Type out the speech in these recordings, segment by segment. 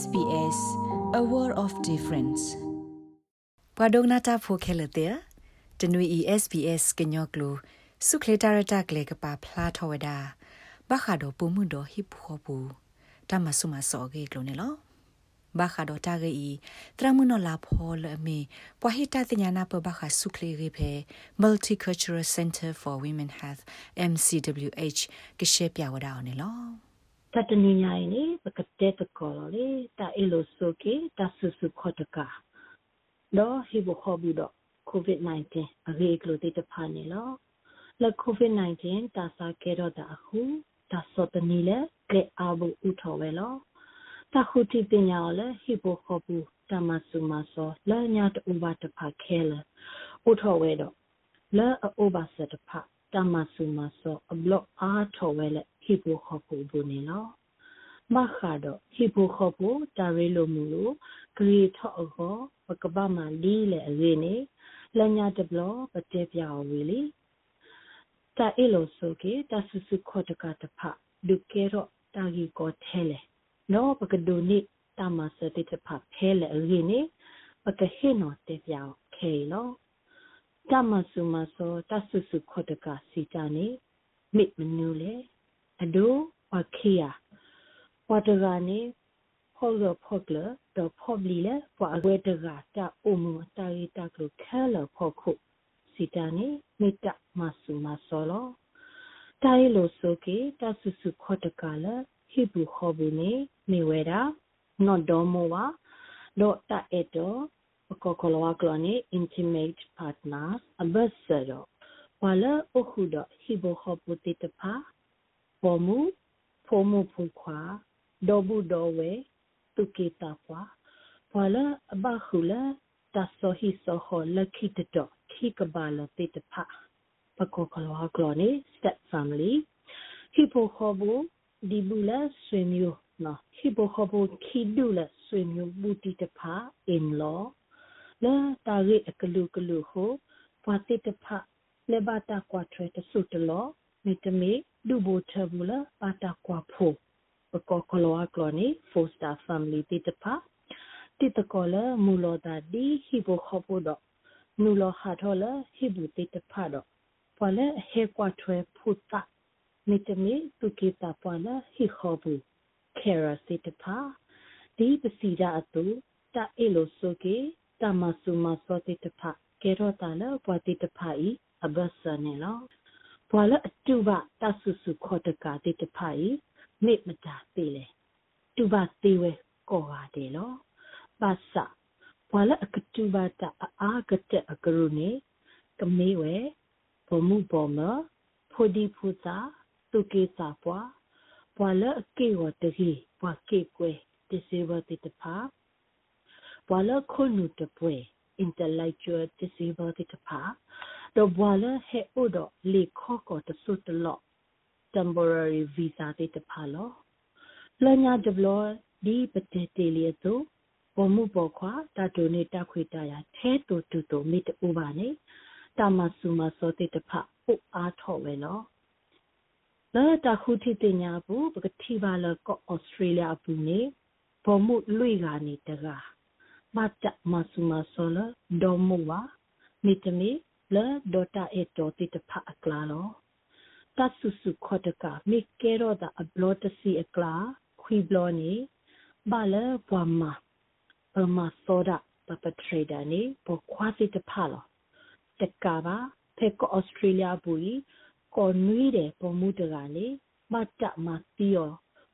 SBS A World of Difference ပဒုံနာတာဖိုခဲလတဲ့တနွေ SBS ကညောကလူစုခလေတာရတာကလေကပါဖလာထောဝဒါဘခါဒိုပုံမှုဒိုဟိဖောပူတမဆုမစောကေကလိုနေလောဘာခါဒိုတာဂီတရမနလာဖောလအမီပွာဟိတာတညာနာပဘာခါဆုခလေရေဖေ Multicultural Center for Women Health MCWH ကရှေပြဝဒါအောင်နေလော တတနိညာယနေပကတဲ့တကောလေတာအလိုဆိုကေတာဆုစုခတ်တကတော့ဟိဘခဘူးတော့ COVID-19 အရေကလိုတိတဖာနေလောလ COVID-19 တာစာကေတော့တာအခုတာစောတနီလေကေအဘူဥထောဝဲလောတာခုတိပညာလေဟိဘခဘူးတမဆုမစောလာညာတူဘာတဖာခဲလေဥထောဝဲတော့လာအိုဘာစတဖာတမဆုမစောအဘလော့အားထောဝဲလေ ဟိပိုခေါ်ဖို့ဘူးနေလောမခါတော့ဟိပိုခေါ်ဖို့တာရဲလိုမူလို့ဂရီထော့အောပကပမလီလေအရေးနေလညာတဘလပတဲပြဝေလီတာအလိုဆိုကေတာဆုစုခေါ်တကတဖဒုကေရောတာဂီကိုထဲလေနောပကဒုနိတာမစတိတဖဖဲလေအရေးနေပကဟေနောတဲပြခဲလောတမဆုမစောတဆုစုခေါ်တကစီတာနေမိမနူလေ အဒိုဝခိယာဝတဂာနေဖောလဖောကလတော့ဖောဘလီလေပွာအဝဲတကတာအုံမတာရီတာကလခဲလဖောခုစီတန်နေမိတမဆူမဆောလောတိုင်လိုဆိုကေတဆူဆူခောတကလဟိဘူခောဘူးနေမေဝဲတာနော့ဒေါ်မောဝါလောတာအတောကောကလောကလနေ intimate partners အဘဆရောဝါလာအခုဒဟိဘူခောပူတိတဖာ ပေါ်မူဖိုမူဖူခွာဒေါ်ဘူးဒေါ်ဝဲတုကေတာပွာဘွာလာအဘခုလာတဆောဟိဆောဟလခိတတော့ခိကဘာလတေတဖပကောကလောကလောနေ step family ဟိပိုခောဘူဒီဘူးလာဆွေမျိုးနော်ဟိပိုခောဘူခိဒူလာဆွေမျိုးဘူတီတဖ in law လာတာရိအကလူကလူဟိုဘွာတေတဖလေဘာတာကွာထရတဆုတလောမေတမေ ဒူဘိုထဘူလာပါတာကွာဖိုပကောကလောကလောနေဖိုစတာဖမ်လီတိတဖာတိတကောလမူလောတာဒီဟိဘခပိုဒနူလောဟာထောလဟိဘူတိတဖာတော့ပွာလေဟေကွာထွဲဖုတာမေတမေတုကေတာပွာလာဟိခောဘူးကေရာစိတဖာဒီပစီဒအတူတာအေလိုဆိုကေတာမဆုမစောတိတဖာကေရောတာလပွာတိတဖာဤအဘဆနေလော ဘွာလအတူပါတဆုစုခောတကာတိတဖိုင်မေမတာသေးလေတူပါသေးဝဲကောပါတယ်လောပါစဘွာလအကတူပါတအာကတက်အကရုနေကမေးဝဲဘမှုပေါ်မဖိုဒီဖူတာတုကေစာပွားဘွာလအကေဝတကြီးဘွာကေကွဲတစေဝတိတဖာဘွာလခုနုတပွဲ intellectual disability တဖာ တော့ဘွာလဟဲ့ဥတော့လေခော့ကောတဆုတလော့ temporary visa တေတဖာလောလညာဒဘလဒီပတေတေလီတိုဘမှုပေါ်ခွာတတုနေတခွေတရထဲတူတူတူမိတူပါနေတမဆုမစောတေတဖပုအားထော့ဝဲလောလာတခုတိတညာဘူးပကတိပါလကောဩစတြေးလျဘူးနေဘမှုလွေကနေတကားမတ်မဆုမစောလဒေါ်မူဝါမိတမီ လာဒေါတာအတောတိတဖအကလာလောတဆုစုခောတကမိကဲတော့တာအဘလောတစီအကလာခွီဘလောနေဘာလဲဘွာမပမသောဒပပထရေဒါနေပေါ်ခွာစီတဖလောတကပါဖေကောဩစတြေးလျဘူးကောနွေးတယ်ပေါ်မှုတကနေမတမတီယော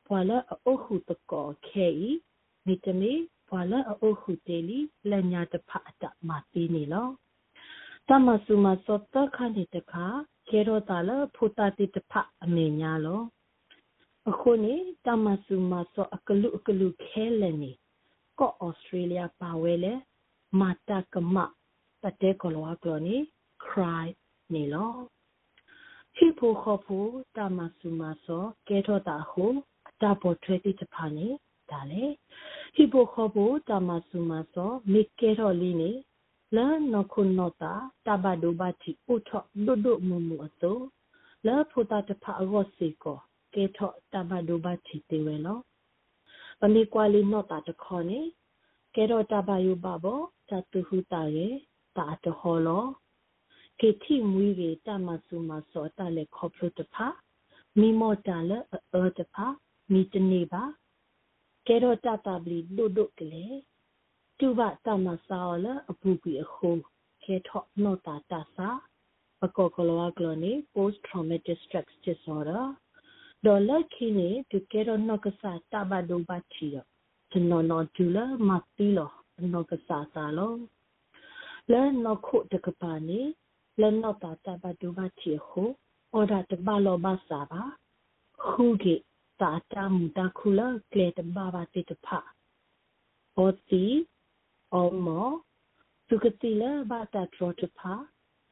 ဘွာလဲအခုတကောခဲဤမိတမီဘွာလဲအခုတေလီလညာတဖအတမတီနေလော တမဆုမစောတခဏတခါကေရောတာလဖူတာတိတဖအမေညာလောအခုနေတမဆုမစောအကလူအကလူခဲလဲနေကောဩစတြေးလျပါဝဲလေမာတာကမတတဲကလောကလောနေ cry နေလောဟိဖိုခဖိုတမဆုမစောကေထောတာဟုတပေါ်ထွေးတိတဖာနေဒါလေဟိဖိုခဖိုတမဆုမစောမိကေထောလီနေ လာနခုနောတာတဘဒိုဘတိဥထဒုဒုမမူအတောလာဖုတာတဖအရောစီကိုကေထတဘဒိုဘတိတေဝဲလောပမေကွာလီနော့တာတခေါနေကဲတော့တဘယုဘဘောတတူဟုတာရဲ့တာတဟောလောကေတိမွေးကေတမဆူမစောတလေခေါပလုတဖာမိမောတလအောတဖာမိတနေပါကဲတော့တတပလီဒုဒုကလေ တူဘတမဆောလအပူကွေအခုကေထော့နောတာတဆာပကောကလောကလနေ post traumatic stress disorder ဒေါ်လာခင်းနေတူကေတော့နော့ကစားတဘဒုဘချီရောကျွန်တော်နော်ဒူလာမတီလောနော့ကစားစားလောလဲနော်ခုတကပါနေလဲနော်တာတဘဒုဘချီဟုအော်ဒါတဘလောဘာစာပါခုကေတာတာမူတာခုလကလေတဘာဘာတိတဖာအော တီအောမောသူကတိလဘာတာထရတဖာ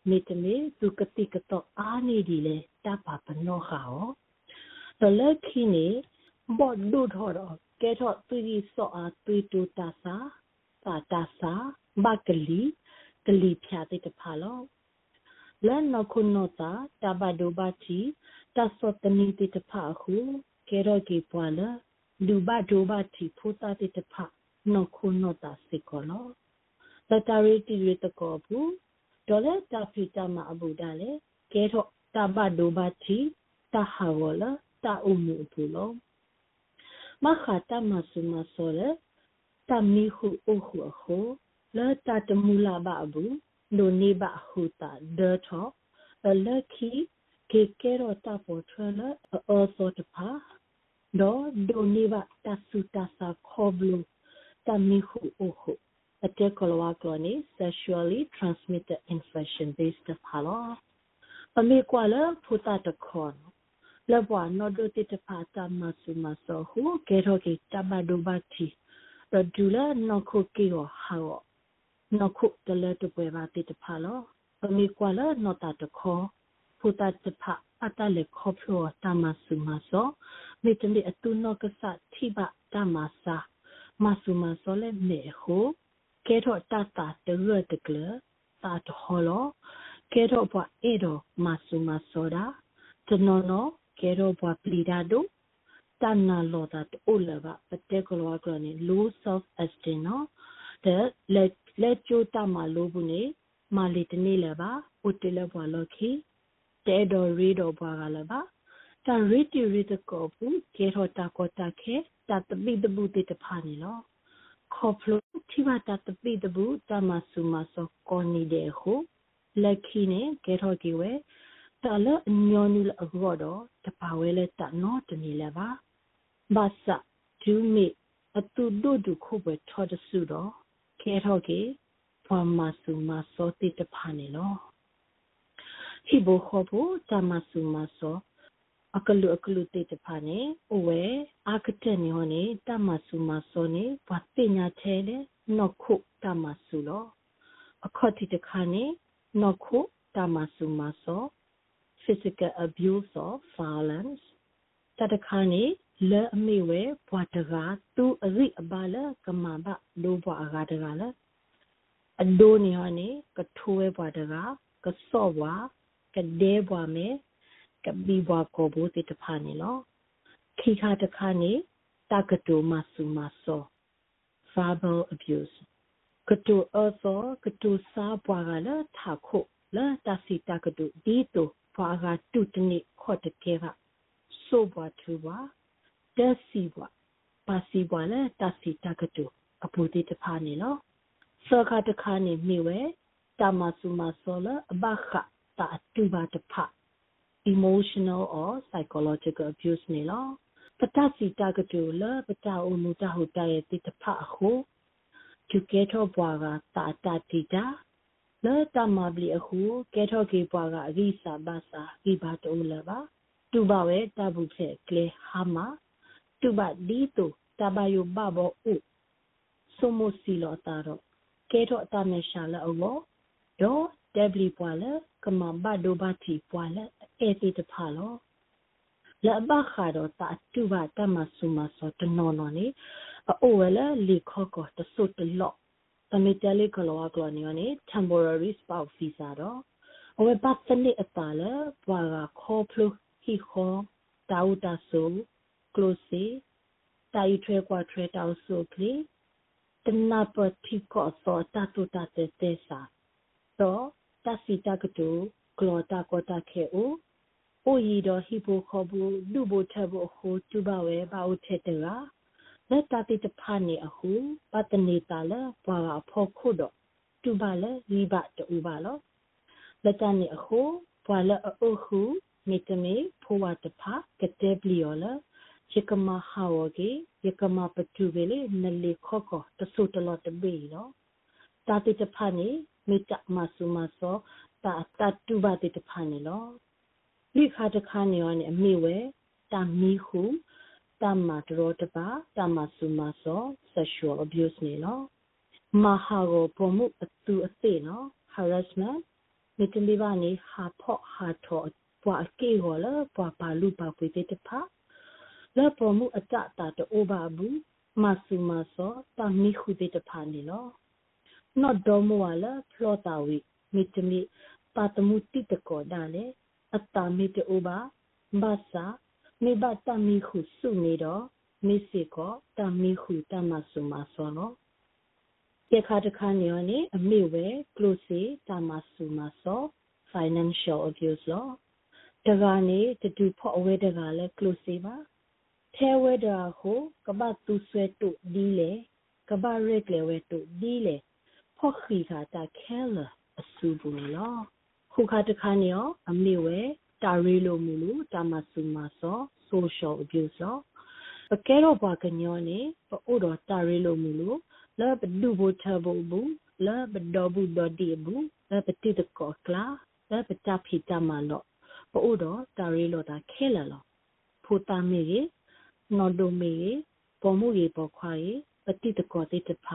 မေတမေသူကတိကတော့အာနေဒီလေတပါပနောခါောတလက်ခိနေဘော့ဒုထော်တော့ကဲထော့သူကြီးစောအားသွေးတူတာစာတာတာစာဘကလီကလီဖြာတဲ့တဖာလောလန်နခုနောတာတဘဒိုဘာချီတဆောတ နီတဲ့တဖာခုကဲတော့ကေပွာလာဒူဘဒိုဘာချီဖိုတာတဲ့တဖာနခုနောတာစေကောလောတတရီတီရတကောဘူးဒေါ်လာတာဖီတာမအဘူဒါလေကဲတော့တဘဒိုဘာချီတဟာဝလာတာအုံမူဘူးလောမခတာမဆုမဆောလေတမီခုအခုအခုလာတာတမူလာဘအဘူးဒိုနေဘဟုတာဒေထောအလခီကေကေရောတာပေါ်ထရလာအောသောတဖာဒေါ်ဒိုနေဘတဆုတဆာခေါဘလူ တမီခုအခုအတက်ကလဝကလနေ sexually transmitted infection based ဖာလောအမေကွာလဖူတာတခွန်လဘွာနောဒိုတိတဖာတမဆုမဆောဟုကေရောကေတဘဒိုဘတီရဒူလာနောခုကေရောဟာောနောခုတလဲတပွဲပါတိတဖာလောအမေကွာလနောတာတခောဖူတာတဖာအတလေခောဖလောတမဆုမဆောမေတမီအတုနောကဆတိဘတမစာ မဆုမဆောလေမေဟုကေရောတတာတရတကလတာတဟောလောကေရောဘွာအေရောမဆုမဆောဒါတနောနောကေရောဘွာပလီဒါဒိုတန်နာလောတာအိုလဘပတေကလောကရနေ low self esteem နော်တဲ့လက်လက်ကျိုးတမလို့ဘူးနေမာလီတနေလပါဥတလဘွာလောခီတဲတော်ရီတော်ဘွာကလည်းပါတန်ရီတီရီတကောဘူးကေရောတာကောတာခဲ တတပိတဘူးတေတဖာနေလောခေါဖလို့ထိပါတတပိတဘူးတမဆုမဆောကောနီတဲ့ဟုလက်ခီနေကေရောကီဝဲတလညောနူလအကောတော့တပါဝဲလဲတနော်တနေလဲပါဘာသာဒူမီအတူဒုဒုခုပဲထော်တဆူတော့ခဲထော်ကေဖွာမဆူမစောတိတဖာနေလောဟိဘခောဖို့တမဆူမစောအကလူအကလူတေတဖာနေအိုဝဲအာကတက်နေဟောနေတမဆူ မစောနေဘာပညာထဲလေနော့ခုတမဆူလောအခော့တိတခါနေနော့ခုတမဆူမစော physical abuse or violence တတခါနေလဲအမိဝဲဘွာတကားသူအရိအပါလကမဘဒိုဘွာအကားတကားလဲအဒိုနေဟနေကထိုးဝဲဘွာတကားကစော့ဘွာကဒဲဘွာမဲ ကဘီဘွာကိုဘူတိတဖာနေလောခိခါတခါနေတကတိုမဆူမဆော verbal abuse ကတိုအသောကတိုစာဘွာကလည်းထာခုလာတစီတကတိုဒီတိုဘွာကတုတနိခော့တကဲကဆိုဘွာသူဘွာတက်စီဘွာပါစီဘွာလဲတစီတကတုအပူတိတဖာနေလောစောခတခါနေမိဝဲတမဆုမဆောလအဘခတာတူပါတဖ emotional or psychological abuse နေလောပတစီတကတုလပတအုံမူတဟုတရဲ့တိတဖအခုသူကဲထောဘွာကတာတာတိတာလဲတမဘလီအခုကဲထောကေဘွာကအရိစာဘာစာဤဘာတိုလပါတူပါဝဲတဘူးဖက်ကလေဟာမတူပါဒီတူတဘယဘဘောဥဆိုမိုစီလောတာတော့ကဲထောအတမေရှာလအောဒေါ်ဒဘလီပွာလကမဘဒိုဘာတီပွာလ အေတီတဖာလောလဘခါတော့တာတူပါတမဆူမဆောတနော်နော်နေအိုဝဲလလီခောကောတဆုတလော့တမေတလေးကလောကလောနေနေ temporary spouse visa တော့အဝဲပတ်စနိအတာလဘွာကခေါ်ဖလို့ဟီခေါ်တာဝတာဆူကလိုစီတတိုင်ထွဲကွာထွဲတောက်ဆိုကလေးတနာပတိကောသောတတုတတဲ့တဲ့စာတော့တစီတကတူဂလောတာကောတာခဲအို အိုရီတော့ဟိပိုခေါ်ဘူးလူဘထဘဟိုတူပါဝဲဘာဦးထက်တရာလက်တတိတဖာနေအခုပတနေတာလဲဘွာအဖို့ခုတော့တူပါလဲရီဘတူပါလောလက်တနေအခုဘွာလဲအခုမေတမေဖိုးဝတဖာကတဲ့ပလီယောလဲယကမဟာဝကေယကမပတူပဲလေနလေခော့ခော့တဆုတလောတဘေနော်တာတိတဖာနေမေတ္တမဆုမသောတာတတူပါတိတဖာနေလော လိခါတခါနေရောနေအမိဝဲတာမီဟုတာမတရောတပါတာမဆုမသော sexual abuse နေလောမဟာကိုပုံမှုအတူအသိနော် harassment မိတလီပါနေဟာဖော့ဟာထောပွားကေဟောလပွားပါလူပါပွေတဲ့တဖာလက်ပေါ်မှုအတတာတိုးပါဘူးမဆူမစောတာမီခုတဲ့တဖာနေလောနော့ဒေါ်မဝလာဖလောတာဝီမိ တမီပါတမှုတိတကောဒါလေအတာမီတိုးပါဘာသာမိဘတမီခုစုနေတော့မိစေကောတမီခုတမဆူမစောလောရခါတခါနေရနေအမေဝဲ close တမဆူမစော financial abuse လောတကနေတူဖို့အဝဲတကလည်း close ပါထဲဝဲတာကိုကပတ်သူဆွဲတုဒီလေကပတ်ရက်လေဝဲတုဒီလေဖော့ခီခါတာခဲလအဆူဘူးလော ခုခါတခါနေရောအမေဝဲတာရီလိုမူလူတာမဆူမဆော social abuse လောပကဲတော့ဘာကညောနေပို့တော့တာရီလိုမူလူလာဘဒူဘထဘဘူးလာဘဒဘူးဒဒီဘူးလာပတိတကောကလာလာပတာဖီတမလောပို့တော့တာရီလိုတာခဲလာလောဖူတာမီနော်ဒိုမေပေါ်မှုရေပေါ်ခွာရေပတိတကောတိတဖ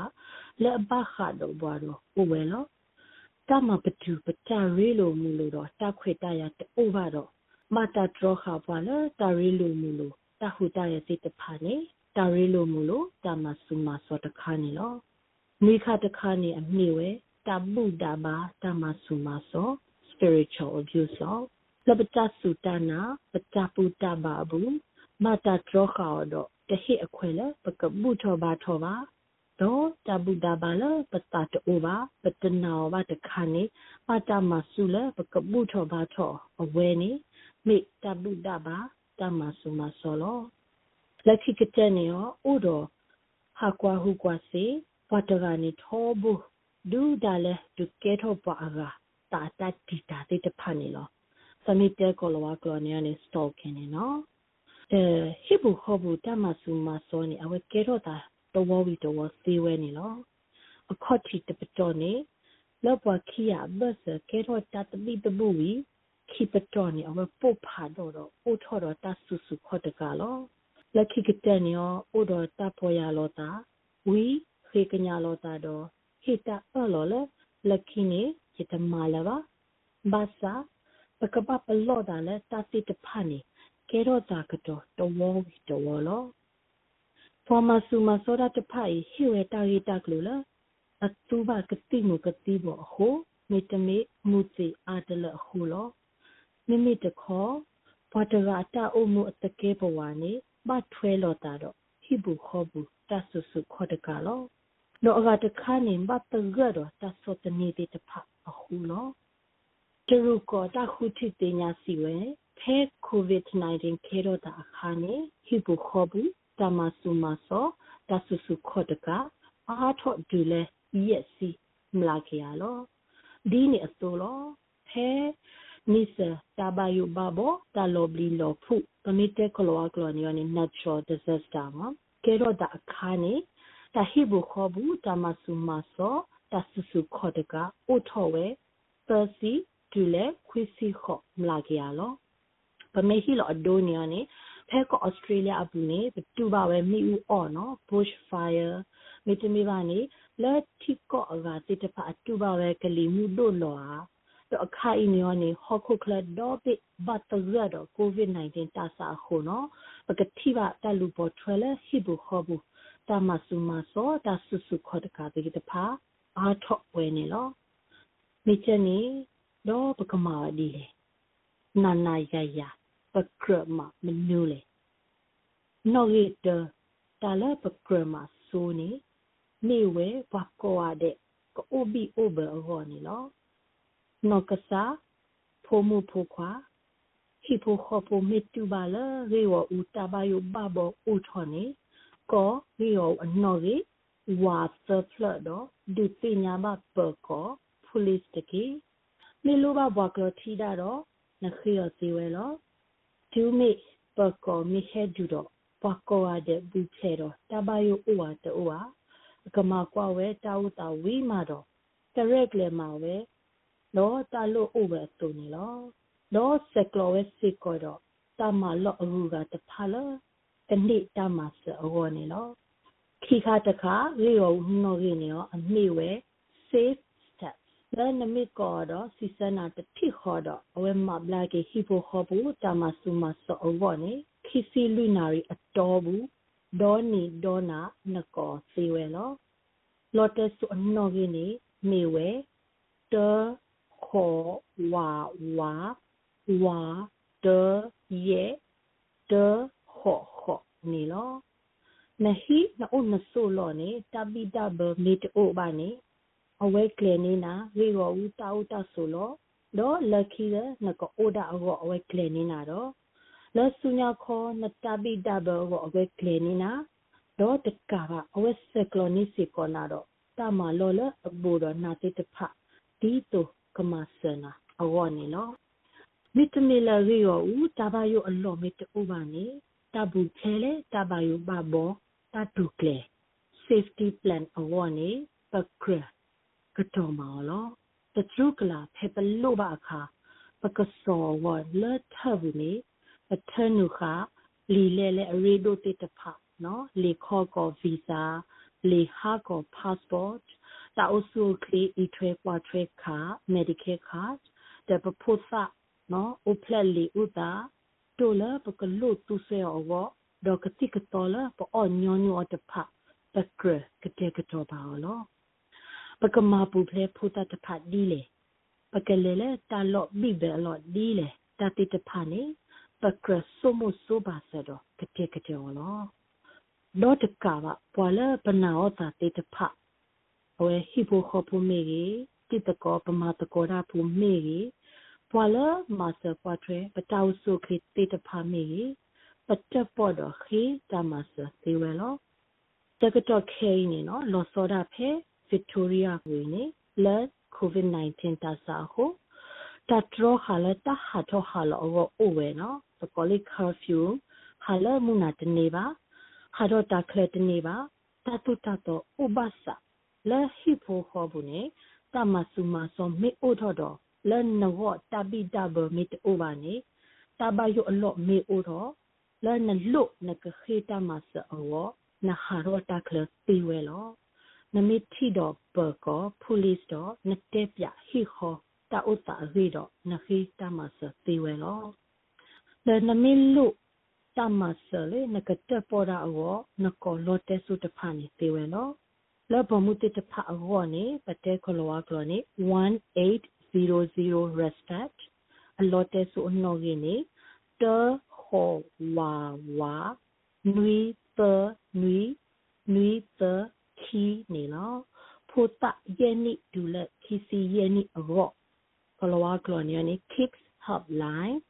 လက်ဘခါတော့ဘွားတော့ဥဝဲလော တမပတူပတရီလိုမူလို့တော့တခွေတရတိုးပါတော့မတာထရခါပွားလဲတရီလိုမူလို့တဟုတရစိတဖာနေတရီလိုမူလို့တမဆုမစောတခါနေလောမိခတခါနေအမိဝဲတပုဒ္ဒဘာတမဆုမစော spiritual abuse လောလပတစုတနာပတပုတ္တဘာဘူးမတာထရခါတော့တဟိအခွဲလဲပကပုထောဘာထောဘာ တော့တပုဒဘာလပတတိုဘာပတနာဝတခါနေပတမဆုလဲပကပုထောဘာထောအဝဲနေမိတပုဒဘာတမဆုမဆောလောလက်ခိကတဲ့နေရောဥတော်ဟာကွာဟုကွာစေဝတကနေထောဘူးဒူဒါလဲဒုကေထောပါအရာတာတတိတာတိတဖာနေလောစမိတဲကောလဝကလောနေနေစတောက်ခင်နေနော်အဲဟိဘူခောဘူတမဆူမစောနေအဝဲကဲတော့တာ တော်ဝီတော်သေးဝဲနေလောအခေါတ်တီတပတော်နေလောပွားခီယာဘတ်စကဲတော့တတပိတဘူဝီခိပတော်နေအဝဲပုတ်ဖာတော့တော့အိုထော်တော့တဆူဆူခေါ်တကလောလက်ခိကတဲ့နေရောအိုတော့တပေါ်ရလောတာဝီခေကညာလောတာတော့ဟိတာအော်လောလေလက်ခိနေရတမလာပါဘာသာပကပပလောတာလေတတိတဖာနေကဲတော့တာကတော့တဝောတဝောလော ဖော်မဆူမစောဒတဖိုင်ဟိဝဲတာရီတကလို့လားအတူပါကတိမကတိဘောဟိုမေတမေမူစီအာတလဟိုလောမိမိတခေါ်ဘာတရာတာအုံမအတကဲဘဝနေဘတ်ထွဲလောတာတော့ဟိဘူးခေါ်ဘူးတဆူဆူခေါ်တကလောလောအကတခါနေဘတ်တရတော့တဆောတနေတဲ့တဖအခုလောတရုကောတခုတိတင်ညာစီဝဲဖဲ covid-19 ခဲတော့တာအခါနေဟိဘူခေါ်ဘူး တမဆူမဆောတဆူဆူခေါ်တကအားထော့ဒူလဲရက်စီမလာခရလောဒီနေအစိုးလောဖဲနိစတာဘယုဘဘောတလောဘလီလောဖုပမိတဲကလောကလောနီယနီ natural disaster မှာခဲတော့တာအခါနေတဟိဘူခေါ်ဘူးတမဆူမဆောတဆူဆူခေါ်တကအိုထော်ဝဲပစီဒူလဲခွီစီခေါ်မလာခရလောပမေဟီလောအဒိုနီယနီ ဖဲကဩစတြေးလျအပူနေတူပါပဲမိဦးအော်နော် bush fire မိတမိပါနေလက်ထိကောအကတိတဖအတူပါပဲကလေးမှုတို့လောတော့အခါအင်းယောနေဟောခုခလတော့ပိဘတ်တရတော့ covid 19 တာစာခုနော်ပကတိပါတလူပေါ်ထွဲလဲဟိဘူခောဘူးတာမဆုမစောတာဆုဆုခောတကာတိတဖအားထော့ဝဲနေလောမိချနေတော့ပကမာဒီလေနာနာရရ ပကရမမနူလေနော်ရတတာလပကရမဆိုနေနေဝဲဘကောရတဲ့ကိုဘီအိုဘအရောနေလောနောကစားဖိုမှုဖိုခွာဟိဖိုခေါ်ဖိုမစ်တူပါလရေဝဦးတဘယဘဘဦးထော်နေကောရေဝအနော်ရေဝါသဖလတော့ဒုတိညာဘပကောဖူလစ်တကီနေလိုဘဘကလထီတာတော့နခိရစီဝဲလော ဒူမိပကောမိဟဲဒူတော့ဘကောရတဲ့ဘူးချေတော့တဘယဦးဝတူဝါကမာကွာဝဲတာဝတာဝီမာတော့တရက်လေမာဝဲလောတာလို့ဥပဲတူနေလောလောစကလောဝဲစီကောတော့တာမလောအရူကတဖာလတနေ့တာမစအောနေလောခိခါတခါရေရောနော်ရင်းရောအမိဝဲ safe steps လဲနမိကောတော့စီစနာတတိခေါ်တော့အဝဲမဘလာကေဟီပိုခေါ်ဘူးတာမဆူမဆောအောနေခိစီလူနာရီအတော်ဘူးဒေါ်နီဒေါ်နာနကောစီဝဲလောလော်တက်ဆူအနော်ရင်းနေမေဝဲတခေါ်ဝါဝါဝါတယေတခေါ်ခေါ်နေလောနဟိနအုနဆိုလောနေတပိတဘမေတအိုဘာနေ အဝဲကလနေနာရေရောဦးတာဦးတာဆိုလောတော့လက်ကီရနကအိုဒါအရောအဝဲကလနေနာတော့လဆုညာခေါ်နတပိတဘရောအဝဲကလနေနာတော့တကာကအဝဲဆက်ကလနီစီကောနာတော့တာမလောလအဘူတော့နာတိတဖဒီတိုကမဆနာအဝနေလောမိတမီလာရီယောဦးတဘာယောအလောမီတူဘာနေတဘူချဲလေတဘာယောဘဘောတတုကလေ safety plan အဝနေပကရ ကတော်မောလောတထုကလာဖေပလို့ပါခါပကစောဝလထဘူးနေအထနုခလီလေလေအရီဒိုတေတဖနော်လေခေါ်ကောဗီဇာလေဟာကော passport တာအဆူခလီအထွေပွားထွေခါ medicare card တပဖို့စာနော်ဥဖလက်လီဥတာတိုလာပကလုတူဆေအောဒေါကတိကတော်လာပအောညောညောတဖပကရကတဲ့ကတော့ပါလော ပကမာပူဖလေဖူတာတဖဒီလေပကလေလေတာလော့ဘိဘဲလော့ဒီလေတာတိတဖနေပကရဆိုမဆိုပါစတော့ကတဲ့ကတော့လောတော့တကပါပွာလာပနာောတာတိတဖအဝဲဟိဖိုခေါ်ဖူမေကြီးတိတကောပမာတကောရာဖူမေကြီးပွာလာမာစပွားထွဲပတောက်ဆုခေတေတဖာမေပတက်ပေါ်တော့ခေတမစသေးဝဲလောတကတော့ခဲနေနော်လောစောဒဖဲ ဗစ်တိုးရီယာဝင်းနေလက်ကိုဗစ် -19 တဆာဟုတထရခလာတဟာထောဟာလောအိုဝဲနော်ပကောလီကာဖျူဟာလမူနာတနေပါဟာတော့တခလက်တနေပါတတုတတော့ဥပစလက်ဟိဖိုခေါ်ဘူးနေတမဆုမစောမေအိုထော်တော့လန်နဝတပိတဘမီတအိုဘာနေတဘယအလောမေအိုတော့လ န်နလုနကခေတမဆအောနဟာရောတကလတီဝဲလောနမီတီတော့ပကောပူလစ်တော့နတက်ပြဟီခောတာဥတာရီတော့နခေတမဆတီဝဲလောလနမီလုတမဆလေနကတက်ပေါ်တာအောနကောလောတဲစုတဖာနေတီဝဲလောလဘမှုတတဖာအောနေပတဲခလောဝါကလောနေ 18 00 respect a lot so no gini te ho wa wa nui te nui nui te ki ni lo pho ta ye ni du le ki si ye ni ro kolawa klonia ni kicks help line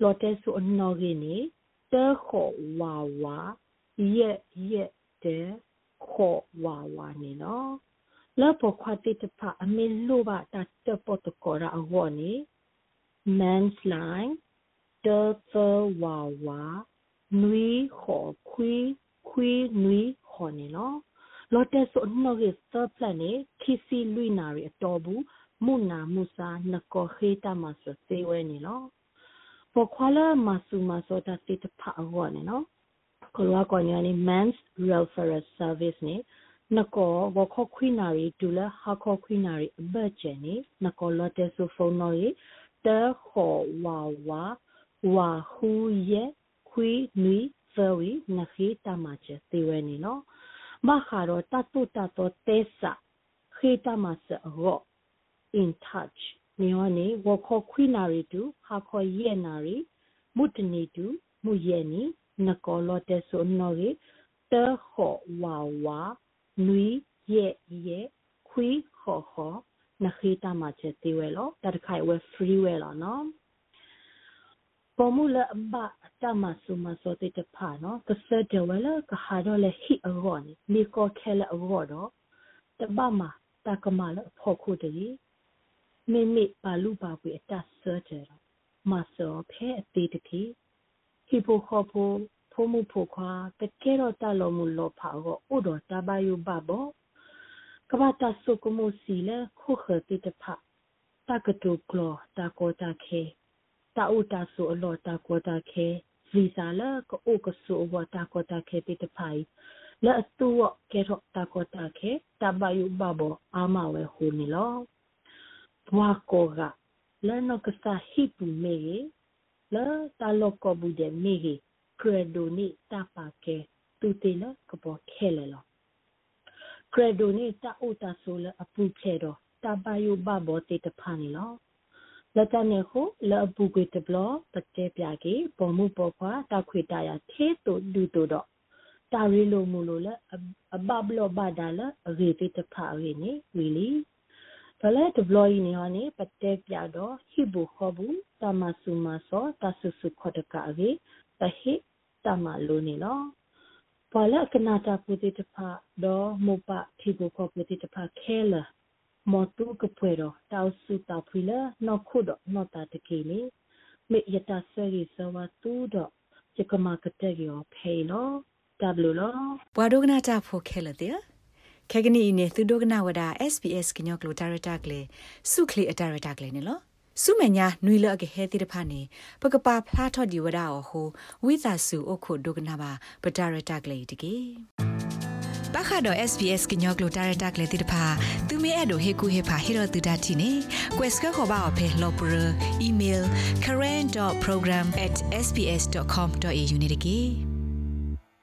lot so no gini te ho wa wa ye ye te ho wa wa ni lo လောပခွာတိတဖအမေလိုပါတတပတကောရာအဝနီ man's line တသဝါဝါနွေခေါ်ခွေးခွေးနွေခေါ်နေနော် လော်တက်ဆိုနော်ရဲ့သပလနေခီစီလွိနာရီအတော်ဘူးမုနာမူစာနကောခေတမဆစေဝဲနေနော်ပခွာလာမဆူမစောတတိတဖအဝနေနော်ကလောကောညာနေ man's welfare service နေနကောဝခခွိနာရီဒူလဟာခခွိနာရီအဘတ်ချန်နီနကောလတဲဆိုဖုန်းနော်ရီတဲခေါ်ဝါဝါဝါဟူရဲ့ခွိနွီဖဝီနခိတမချေသေဝဲနီနော် မခါတော့တတုတတောတဲဆာခေတမစရော in touch မြောနေဝခခွိနာရီတူဟာခေါ်ရဲ့နာရီမုတနီတူမူရဲ့နီနကောလတဲဆိုနော်ရီ te ho wa wa nui ye ye khui ho ho na khita ma che ti we lo ta khai we free we lo no ပေါ်မူလဘ တမဆုမစောတေတဖာနော်ကစတဲ့ဝဲလကဟာတော့လေဟိအရောနေလီကိုခဲလအရောတော့တဘမတကမလဖို့ခုတည်းမိမိပါလူပါပွေအတဆဲတဲ့မစောဖဲအသေးတတိဟိပိုခေါ်ဖို့ဖိုးမှုဖို့ခွာတကယ်တော့တလောမှုလောဖာကိုဥတော်တဘယုဘဘောကဘာတဆုကမှုစီလေခုခတိတဖတကတူကလောတကောတခဲတာဥတာဆူအလောတာကောတာခဲ ဗီဇာလကအိုကဆူဝတာကောတာခဲတိတဖိုင်လဲအတူဝကဲတော့တာကောတာခဲတဘယုဘဘောအာမဝဲဟူနီလောဘွာကောကလဲနကစာဟိပူမေလဲတာလောကဘူတဲ့မေကရဒိုနီတာပါခဲတူတေလကပေါ်ခဲလေလောကရဒိုနီတာဥတာဆူလအပူဖလေတော့တဘယုဘဘောတိတဖာနီလော လတနေခုလအပူကွေတဘလပတဲပြကေပေါ်မှုပေါ်ခွာတောက်ခွေတရသေးတူဒူတူတော့တာရီလိုမူလိုလအဘဘလဘဒါလအရေတိတဖာရီနေဝီလီဘလဲတဘလီနေဟောနေပတဲပြတော့ဟိဘူခောဘူးတမဆုမဆောတဆုစုခောတကာရီတဟိတမလိုနေလောဘလကနာတာပူတိတဖာတော့မပဟိဘူခောပူတိတဖာခဲလာ မောတူကပွေတော့တောက်စုတောက်ဖီလာနော်ခုတော့နော်တာတကေလေမေယတာဆရီစဝတူတော့ချကမကတဲ့ရောဖေလောတဘလူလောဘွာဒိုကနာတာဖိုခဲလတဲ့ခေကနီနေသူဒိုကနာဝဒါ SPS ကညောကလိုတာရတာကလေစုခလီအတာရတာကလေနော်စုမညာနွေလအကဟဲတိတဖာနေပကပါဖလားထော့ဒီဝဒါအဟိုဝိသစုအခုဒုကနာပါပတာရတာကလေတကေ ပခါတော့ SBS ကညောကလိုတာရတာကလေးတိတဖာသူမဲအဲ့တို့ဟေကူဟေဖာဟီရိုတူဒတ်တီနေ quest ခေါ်ပါအဖေလောပရ email current.program@sbs.com.au နေတကေ